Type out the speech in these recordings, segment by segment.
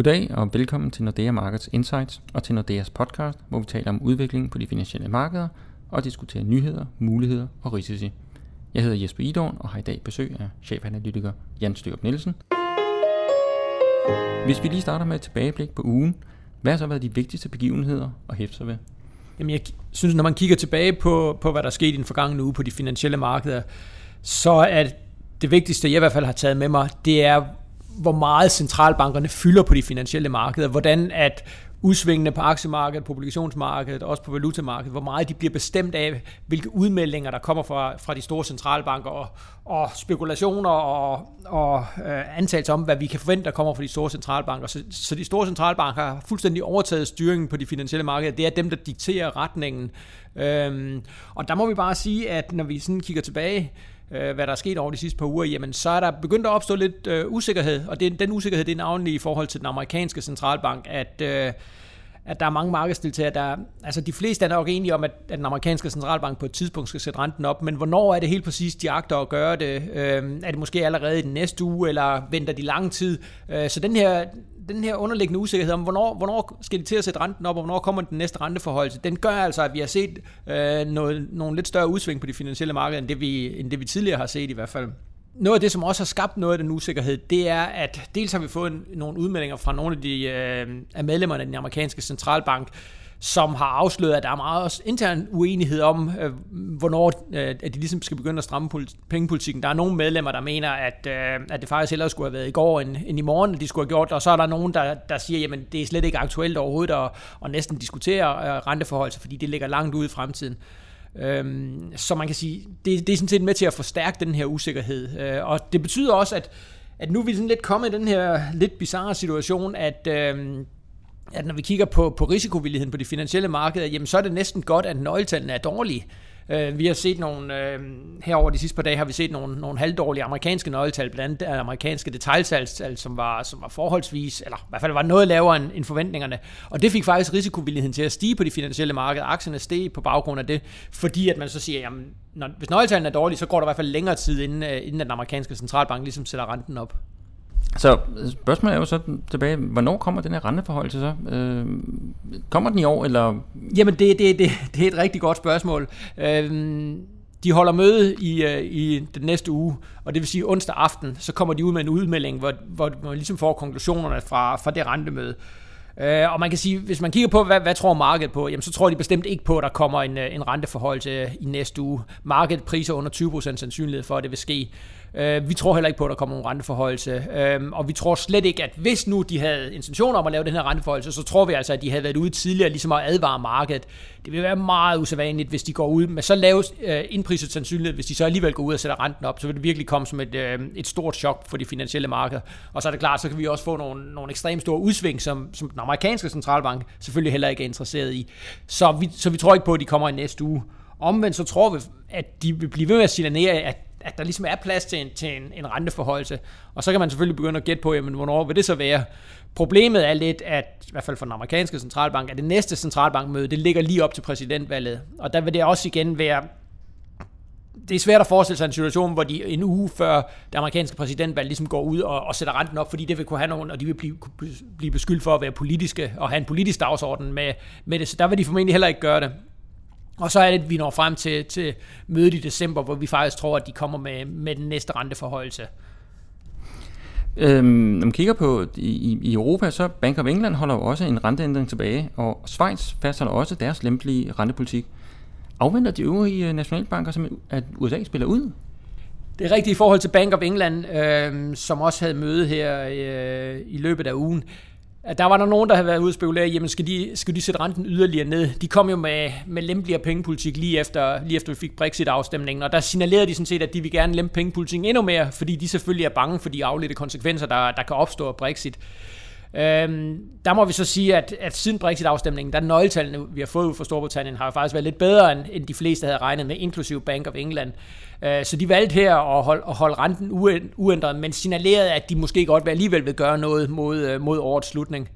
Goddag og velkommen til Nordea Markets Insights og til Nordeas podcast, hvor vi taler om udviklingen på de finansielle markeder og diskuterer nyheder, muligheder og risici. Jeg hedder Jesper Idorn og har i dag besøg af chefanalytiker Jan Størup Nielsen. Hvis vi lige starter med et tilbageblik på ugen, hvad har så været de vigtigste begivenheder og hæfte sig ved? Jamen jeg synes, når man kigger tilbage på, på hvad der skete i den forgangne uge på de finansielle markeder, så er det vigtigste, jeg i hvert fald har taget med mig, det er, hvor meget centralbankerne fylder på de finansielle markeder, hvordan at udsvingene på aktiemarkedet, på obligationsmarkedet, også på valutamarkedet, hvor meget de bliver bestemt af, hvilke udmeldinger, der kommer fra, fra de store centralbanker, og, og spekulationer og, og øh, antagelser om, hvad vi kan forvente, der kommer fra de store centralbanker. Så, så de store centralbanker har fuldstændig overtaget styringen på de finansielle markeder. Det er dem, der dikterer retningen. Øhm, og der må vi bare sige, at når vi sådan kigger tilbage, øh, hvad der er sket over de sidste par uger, jamen så er der begyndt at opstå lidt øh, usikkerhed, og det, den usikkerhed det er navnlig i forhold til den amerikanske centralbank, at, øh, at der er mange markedsdeltagere, der, altså de fleste er nok enige om, at, at den amerikanske centralbank på et tidspunkt skal sætte renten op, men hvornår er det helt præcis, de agter at gøre det? Øh, er det måske allerede i den næste uge, eller venter de lang tid? Øh, så den her, den her underliggende usikkerhed om, hvornår, hvornår skal de til at sætte renten op, og hvornår kommer den næste renteforhold, den gør altså, at vi har set øh, noget, nogle lidt større udsving på de finansielle markeder, end det, vi, end det vi tidligere har set i hvert fald. Noget af det, som også har skabt noget af den usikkerhed, det er, at dels har vi fået nogle udmeldinger fra nogle af de øh, af medlemmerne af den amerikanske centralbank, som har afsløret, at der er meget også intern uenighed om, øh, hvornår øh, at de ligesom skal begynde at stramme pengepolitikken. Der er nogle medlemmer, der mener, at, øh, at det faktisk hellere skulle have været i går end, end i morgen, at de skulle have gjort det. Og så er der nogen, der, der siger, at det er slet ikke aktuelt overhovedet at, at næsten diskutere øh, renteforhold, fordi det ligger langt ude i fremtiden. Øhm, så man kan sige, det, det er sådan set med til at forstærke den her usikkerhed. Øh, og det betyder også, at, at nu er vi sådan lidt kommet i den her lidt bizarre situation, at... Øh, at når vi kigger på, på risikovilligheden på de finansielle markeder, jamen så er det næsten godt, at nøgletallene er dårlige. Øh, vi har set nogle, øh, herover de sidste par dage har vi set nogle, nogle halvdårlige amerikanske nøgletal, blandt andet amerikanske detaljsalgstal, som var, som var forholdsvis, eller i hvert fald var noget lavere end, end forventningerne. Og det fik faktisk risikovilligheden til at stige på de finansielle markeder. Aktierne steg på baggrund af det, fordi at man så siger, jamen, når, hvis nøgletallene er dårlige, så går der i hvert fald længere tid, inden, øh, inden den amerikanske centralbank ligesom sætter renten op. Så spørgsmålet er jo så tilbage, hvornår kommer den her renteforhold til så? Øh, kommer den i år, eller? Jamen, det, det, det, det er et rigtig godt spørgsmål. Øh, de holder møde i, øh, i den næste uge, og det vil sige onsdag aften, så kommer de ud med en udmelding, hvor, hvor man ligesom får konklusionerne fra, fra det rentemøde. Øh, og man kan sige, hvis man kigger på, hvad, hvad tror markedet på, jamen så tror de bestemt ikke på, at der kommer en, øh, en renteforhold til i næste uge. Markedet priser under 20% sandsynlighed for, at det vil ske. Øh, vi tror heller ikke på, at der kommer nogen renteforholdelse. Øh, og vi tror slet ikke, at hvis nu de havde intentioner om at lave den her renteforholdelse, så tror vi altså, at de havde været ude tidligere ligesom at advare markedet. Det vil være meget usædvanligt, hvis de går ud med så lav øh, indpriset sandsynlighed, hvis de så alligevel går ud og sætter renten op, så vil det virkelig komme som et, øh, et stort chok for de finansielle markeder. Og så er det klart, så kan vi også få nogle, nogle ekstremt store udsving, som, som den amerikanske centralbank selvfølgelig heller ikke er interesseret i. Så vi, så vi tror ikke på, at de kommer i næste uge. Omvendt så tror vi, at de vil blive ved med at signalere, at at der ligesom er plads til en, til en, en renteforholdelse. Og så kan man selvfølgelig begynde at gætte på, jamen, hvornår vil det så være? Problemet er lidt, at i hvert fald for den amerikanske centralbank, at det næste centralbankmøde, det ligger lige op til præsidentvalget. Og der vil det også igen være det er svært at forestille sig en situation, hvor de en uge før det amerikanske præsidentvalg ligesom går ud og, og sætter renten op, fordi det vil kunne have nogen, og de vil blive, blive beskyldt for at være politiske og have en politisk dagsorden med, med det. Så der vil de formentlig heller ikke gøre det. Og så er det, at vi når frem til, til mødet i december, hvor vi faktisk tror, at de kommer med, med den næste renteforholdelse. Øhm, når man kigger på i, i Europa, så Bank of England holder jo også en renteændring tilbage, og Schweiz fastholder også deres lempelige rentepolitik. Afventer de øvrige øh, nationalbanker, som at USA spiller ud? Det er rigtigt i forhold til Bank of England, øh, som også havde møde her øh, i løbet af ugen at der var der nogen, der havde været ude og spekulere, jamen skal de, skal de sætte renten yderligere ned? De kom jo med, med lempeligere pengepolitik lige efter, lige efter vi fik Brexit-afstemningen, og der signalerede de sådan set, at de vil gerne lempe pengepolitikken endnu mere, fordi de selvfølgelig er bange for de afledte konsekvenser, der, der kan opstå af Brexit. Øhm, der må vi så sige, at, at siden Brexit-afstemningen, der nøgletallene, vi har fået ud fra Storbritannien, har faktisk været lidt bedre, end, end de fleste havde regnet med, inklusive Bank of England. Øh, så de valgte her at holde, at holde renten uændret, men signalerede, at de måske godt alligevel vil gøre noget mod, øh, mod årets slutning.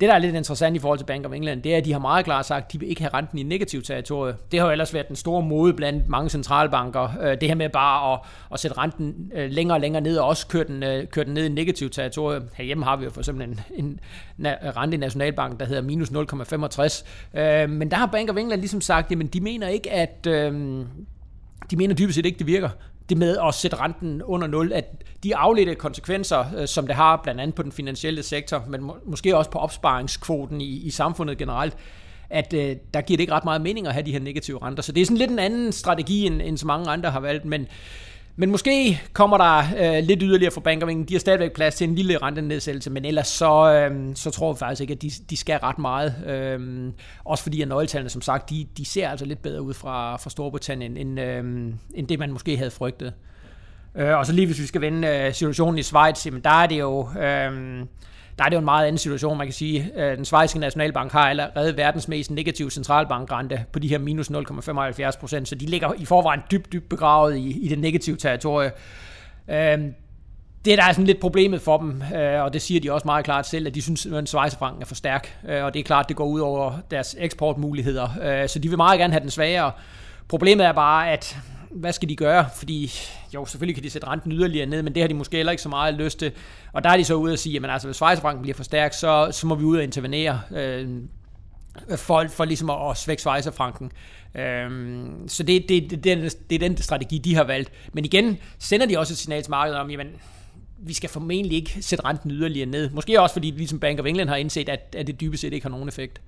Det, der er lidt interessant i forhold til Bank of England, det er, at de har meget klart sagt, at de vil ikke have renten i negativ territorie. Det har jo ellers været den store mode blandt mange centralbanker. Øh, det her med bare at, at sætte renten øh, længere og længere ned, og også køre den, køre den ned i negativ territorie. Herhjemme har vi jo for eksempel en, en, en rente i Nationalbanken, der hedder minus 0,65. Men der har Bank of England ligesom sagt, at de mener ikke, at de mener dybest set ikke, det virker det med at sætte renten under 0, at de afledte konsekvenser, øh, som det har blandt andet på den finansielle sektor, men må, måske også på opsparingskvoten i, i samfundet generelt, at øh, der giver det ikke ret meget mening at have de her negative renter. Så det er sådan lidt en anden strategi, end, end så mange andre har valgt, men men måske kommer der øh, lidt yderligere fra Bankervingen. De har stadigvæk plads til en lille rentenedsættelse, men ellers så, øh, så tror vi faktisk ikke, at de, de skal ret meget. Øh, også fordi at nøgletallene, som sagt, de, de ser altså lidt bedre ud fra, fra Storbritannien, end, øh, end det man måske havde frygtet. Øh, og så lige hvis vi skal vende øh, situationen i Schweiz, jamen der er det jo... Øh, der er det jo en meget anden situation, man kan sige. Øh, den svejske nationalbank har allerede verdens mest negative centralbankrente på de her minus 0,75 procent, så de ligger i forvejen dybt, dybt begravet i, i det negative territorie. Øhm, det, der er sådan lidt problemet for dem, øh, og det siger de også meget klart selv, at de synes, at Schweizerfranken er for stærk, øh, og det er klart, det går ud over deres eksportmuligheder, så de vil meget gerne have den svagere. Problemet er bare, at hvad skal de gøre? Fordi jo, selvfølgelig kan de sætte renten yderligere ned, men det har de måske heller ikke så meget lyst til. Og der er de så ude at sige, at altså, hvis Schweizerbanken bliver for stærk, så, så må vi ud og intervenere. Øh, for, for ligesom at, at svække Schweizerfranken. Øhm, så det, det, det, det, det er den strategi, de har valgt. Men igen sender de også et signal til markedet om, jamen, vi skal formentlig ikke sætte renten yderligere ned. Måske også fordi ligesom Bank of England har indset, at, at det dybest set ikke har nogen effekt.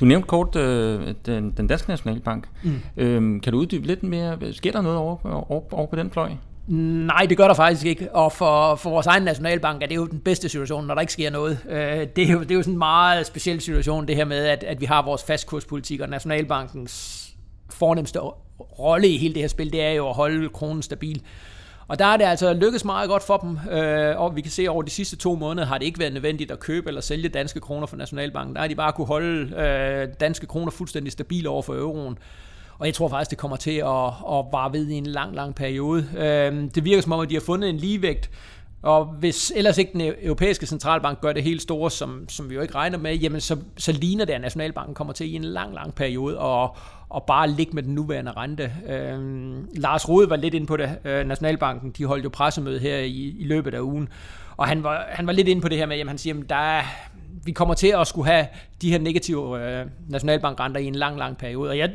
Du nævnte kort øh, den, den danske nationalbank. Mm. Øhm, kan du uddybe lidt mere? Sker der noget over, over, over på den fløj? Nej, det gør der faktisk ikke. Og for, for vores egen nationalbank er det jo den bedste situation, når der ikke sker noget. Øh, det, er jo, det er jo sådan en meget speciel situation, det her med, at, at vi har vores fastkurspolitik, og nationalbankens fornemmeste rolle i hele det her spil, det er jo at holde kronen stabil. Og der er det altså lykkedes meget godt for dem, øh, og vi kan se over de sidste to måneder har det ikke været nødvendigt at købe eller sælge danske kroner for Nationalbanken. Der har de bare kunne holde øh, danske kroner fuldstændig stabile over for euroen. Og jeg tror faktisk, det kommer til at, at vare ved i en lang, lang periode. Øh, det virker som om, at de har fundet en ligevægt og hvis ellers ikke den europæiske centralbank gør det helt store, som, som vi jo ikke regner med, jamen så, så ligner det, at Nationalbanken kommer til i en lang, lang periode og, og bare ligge med den nuværende rente. Øhm, Lars Rode var lidt inde på det. Øh, Nationalbanken de holdt jo pressemøde her i, i løbet af ugen, og han var, han var lidt inde på det her med, at han siger, at der er, vi kommer til at skulle have de her negative øh, nationalbankrenter i en lang, lang periode. Og jeg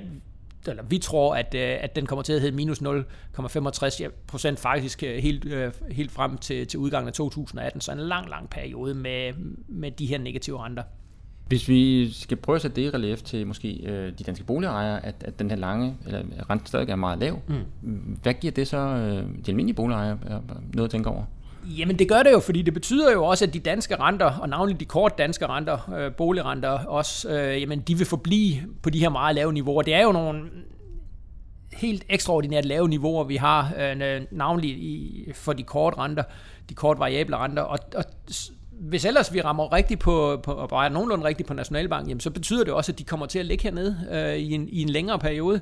eller vi tror, at, øh, at den kommer til at hedde minus 0,65 procent faktisk øh, helt, øh, helt frem til, til udgangen af 2018. Så en lang, lang periode med, med de her negative renter. Hvis vi skal prøve at sætte det i relief til måske øh, de danske boligejere, at, at den her lange, eller rente stadig er meget lav, mm. hvad giver det så øh, de almindelige boligejere noget at tænke over? Jamen det gør det jo, fordi det betyder jo også, at de danske renter, og navnlig de kort danske renter, øh, boligrenter også, øh, jamen de vil forblive på de her meget lave niveauer. Det er jo nogle helt ekstraordinært lave niveauer, vi har, øh, navnlig i, for de kort renter, de kort variable renter, og, og hvis ellers vi rammer rigtigt på, på og bare nogenlunde rigtigt på Nationalbank, jamen, så betyder det også, at de kommer til at ligge hernede øh, i, en, i en længere periode.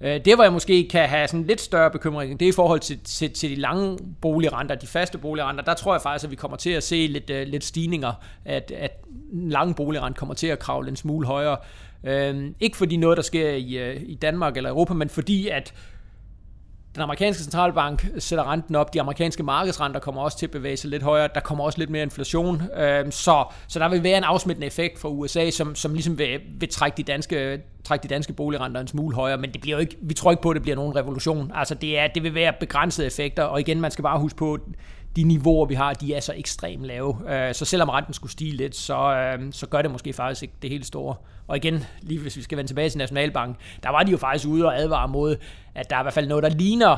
Øh, det, hvor jeg måske kan have sådan lidt større bekymring, det er i forhold til, til, til de lange boligrenter, de faste boligrenter. Der tror jeg faktisk, at vi kommer til at se lidt, øh, lidt stigninger, at, at lange boligrent kommer til at kravle en smule højere. Uh, ikke fordi noget, der sker i, øh, i Danmark eller Europa, men fordi at den amerikanske centralbank sætter renten op, de amerikanske markedsrenter kommer også til at bevæge sig lidt højere, der kommer også lidt mere inflation, øh, så, så der vil være en afsmittende effekt fra USA, som, som ligesom vil, vil trække, de danske, trække de danske boligrenter en smule højere, men det bliver jo ikke, vi tror ikke på, at det bliver nogen revolution. Altså det, er, det vil være begrænsede effekter, og igen, man skal bare huske på, de niveauer, vi har, de er så ekstremt lave. Øh, så selvom renten skulle stige lidt, så, øh, så gør det måske faktisk ikke det helt store. Og igen, lige hvis vi skal vende tilbage til Nationalbanken, der var de jo faktisk ude og advare mod, at der er i hvert fald noget, der ligner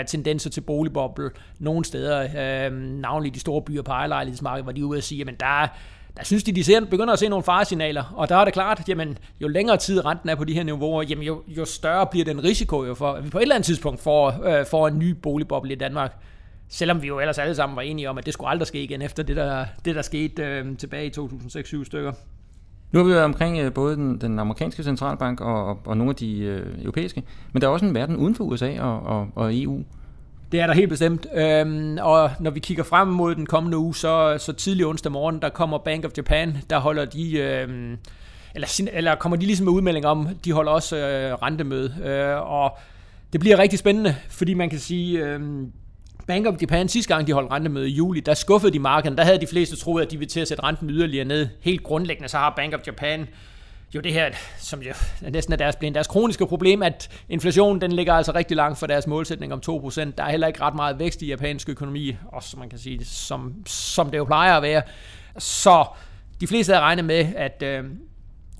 øh, tendenser til boligboble nogle steder, øh, navnlig de store byer på ejerlejlighedsmarkedet, hvor de er ude og sige, at der der synes de, de ser, begynder at se nogle faresignaler, og der er det klart, at jamen, jo længere tid renten er på de her niveauer, jamen, jo, jo større bliver den risiko jo for, at vi på et eller andet tidspunkt får, øh, får en ny boligboble i Danmark. Selvom vi jo ellers alle sammen var enige om, at det skulle aldrig ske igen efter det, der, det, der skete øh, tilbage i 2006-2007 stykker. Nu har vi været omkring øh, både den, den amerikanske centralbank og, og, og nogle af de øh, europæiske, men der er også en verden uden for USA og, og, og EU. Det er der helt bestemt. Øhm, og når vi kigger frem mod den kommende uge, så, så tidlig onsdag morgen, der kommer Bank of Japan, der holder de... Øhm, eller, eller kommer de ligesom med udmelding om, de holder også øh, rentemøde. Øh, og det bliver rigtig spændende, fordi man kan sige... Øh, Bank of Japan sidste gang, de holdt rentemøde i juli, der skuffede de markedet. Der havde de fleste troet, at de ville til at sætte renten yderligere ned. Helt grundlæggende, så har Bank of Japan jo det her, som jo næsten er deres, deres kroniske problem, at inflationen den ligger altså rigtig langt fra deres målsætning om 2%. Der er heller ikke ret meget vækst i japansk økonomi, også man kan sige, som, som det jo plejer at være. Så de fleste havde regnet med, at, øh,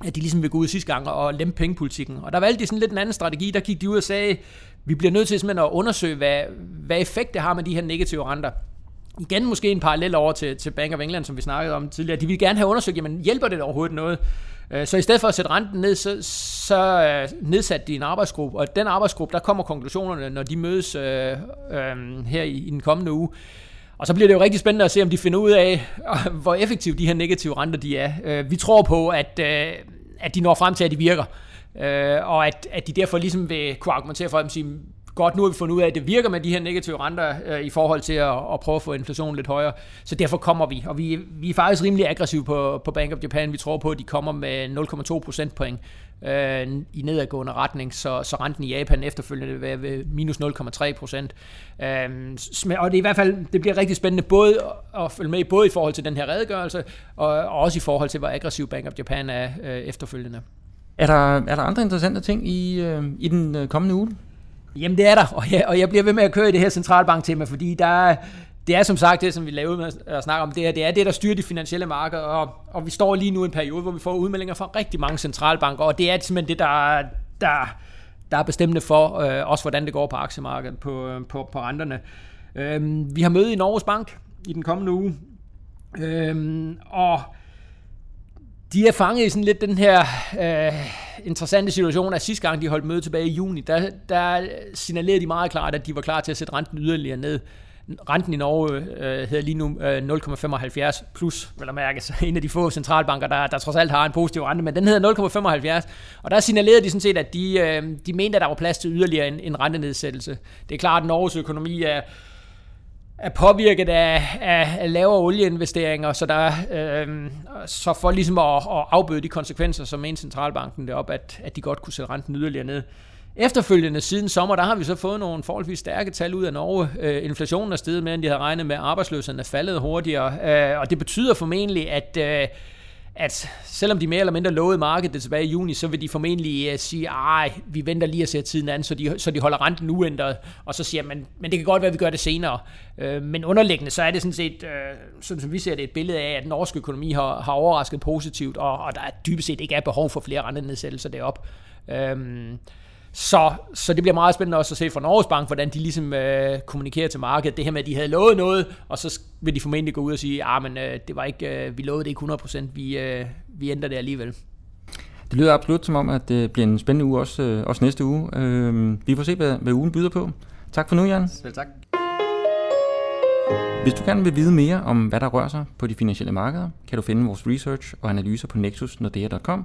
at de ligesom vil gå ud sidste gang og lempe pengepolitikken. Og der valgte de sådan lidt en anden strategi. Der gik de ud og sagde, vi bliver nødt til simpelthen at undersøge, hvad, hvad effekt det har med de her negative renter. Igen måske en parallel over til, til Bank of England, som vi snakkede om tidligere. De vil gerne have undersøgt, jamen hjælper det overhovedet noget? Øh, så i stedet for at sætte renten ned, så, så øh, nedsatte de en arbejdsgruppe, og den arbejdsgruppe, der kommer konklusionerne, når de mødes øh, øh, her i, i den kommende uge. Og så bliver det jo rigtig spændende at se, om de finder ud af, hvor effektive de her negative renter de er. Øh, vi tror på, at, øh, at de når frem til, at de virker. Øh, og at, at de derfor ligesom vil kunne argumentere for dem sige, godt, nu har vi fundet ud af, at det virker med de her negative renter øh, i forhold til at, at prøve at få inflationen lidt højere. Så derfor kommer vi, og vi, vi er faktisk rimelig aggressive på, på Bank of Japan. Vi tror på, at de kommer med 0,2 procentpoint øh, i nedadgående retning, så, så renten i Japan efterfølgende vil være ved minus 0,3 procent. Øh, og det er i hvert fald, det bliver rigtig spændende både at følge med, både i forhold til den her redegørelse, og, og også i forhold til, hvor aggressiv Bank of Japan er øh, efterfølgende. Er der, er der andre interessante ting i, øh, i den øh, kommende uge? Jamen det er der, og jeg, og jeg bliver ved med at køre i det her centralbank-tema, fordi der det er som sagt det, som vi lavede med at snakke om, det er, det er det, der styrer de finansielle markeder, og, og vi står lige nu i en periode, hvor vi får udmeldinger fra rigtig mange centralbanker, og det er simpelthen det, der, der, der er bestemmende for, øh, også hvordan det går på aktiemarkedet, på, øh, på, på renterne. Øh, vi har møde i Norges Bank i den kommende uge, øh, og de er fanget i sådan lidt den her øh, interessante situation, at sidste gang de holdt møde tilbage i juni, der, der signalerede de meget klart, at de var klar til at sætte renten yderligere ned. Renten i Norge øh, hedder lige nu øh, 0,75 plus, vil jeg mærke, så en af de få centralbanker, der, der trods alt har en positiv rente, men den hedder 0,75, og der signalerede de sådan set, at de, øh, de mente, at der var plads til yderligere en, en rentenedsættelse. Det er klart, at Norges økonomi er, er påvirket af, af, lavere olieinvesteringer, så, der, øh, så for ligesom at, at afbøde de konsekvenser, som en centralbanken op, at, at de godt kunne sætte renten yderligere ned. Efterfølgende siden sommer, der har vi så fået nogle forholdsvis stærke tal ud af Norge. Øh, inflationen er steget mere, end de havde regnet med. Arbejdsløsheden er faldet hurtigere. Øh, og det betyder formentlig, at, øh, at selvom de mere eller mindre lovede markedet tilbage i juni, så vil de formentlig uh, sige, ej, vi venter lige at se tiden an, så de, så de holder renten uændret, og så siger man, men det kan godt være, at vi gør det senere. Uh, men underliggende, så er det sådan set, uh, sådan som vi ser det, et billede af, at den norske økonomi har, har overrasket positivt, og, og der er dybest set ikke er behov for flere rentenedsættelser derop. Uh, øhm, så, så det bliver meget spændende også at se fra Norges Bank, hvordan de ligesom øh, kommunikerer til markedet. Det her med, at de havde lovet noget, og så vil de formentlig gå ud og sige, at ah, øh, det var ikke, øh, vi lovede det ikke 100%, vi, øh, vi ændrer det alligevel. Det lyder absolut som om, at det bliver en spændende uge også, øh, også næste uge. Øh, vi får se, hvad, hvad ugen byder på. Tak for nu, Jan. Selv tak. Hvis du gerne vil vide mere om, hvad der rører sig på de finansielle markeder, kan du finde vores research og analyser på nexusnordea.com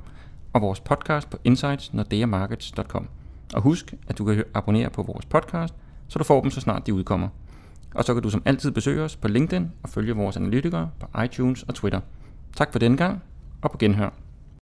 og vores podcast på insightsnordeamarkets.com. Og husk, at du kan abonnere på vores podcast, så du får dem så snart de udkommer. Og så kan du som altid besøge os på LinkedIn og følge vores analytikere på iTunes og Twitter. Tak for denne gang, og på genhør.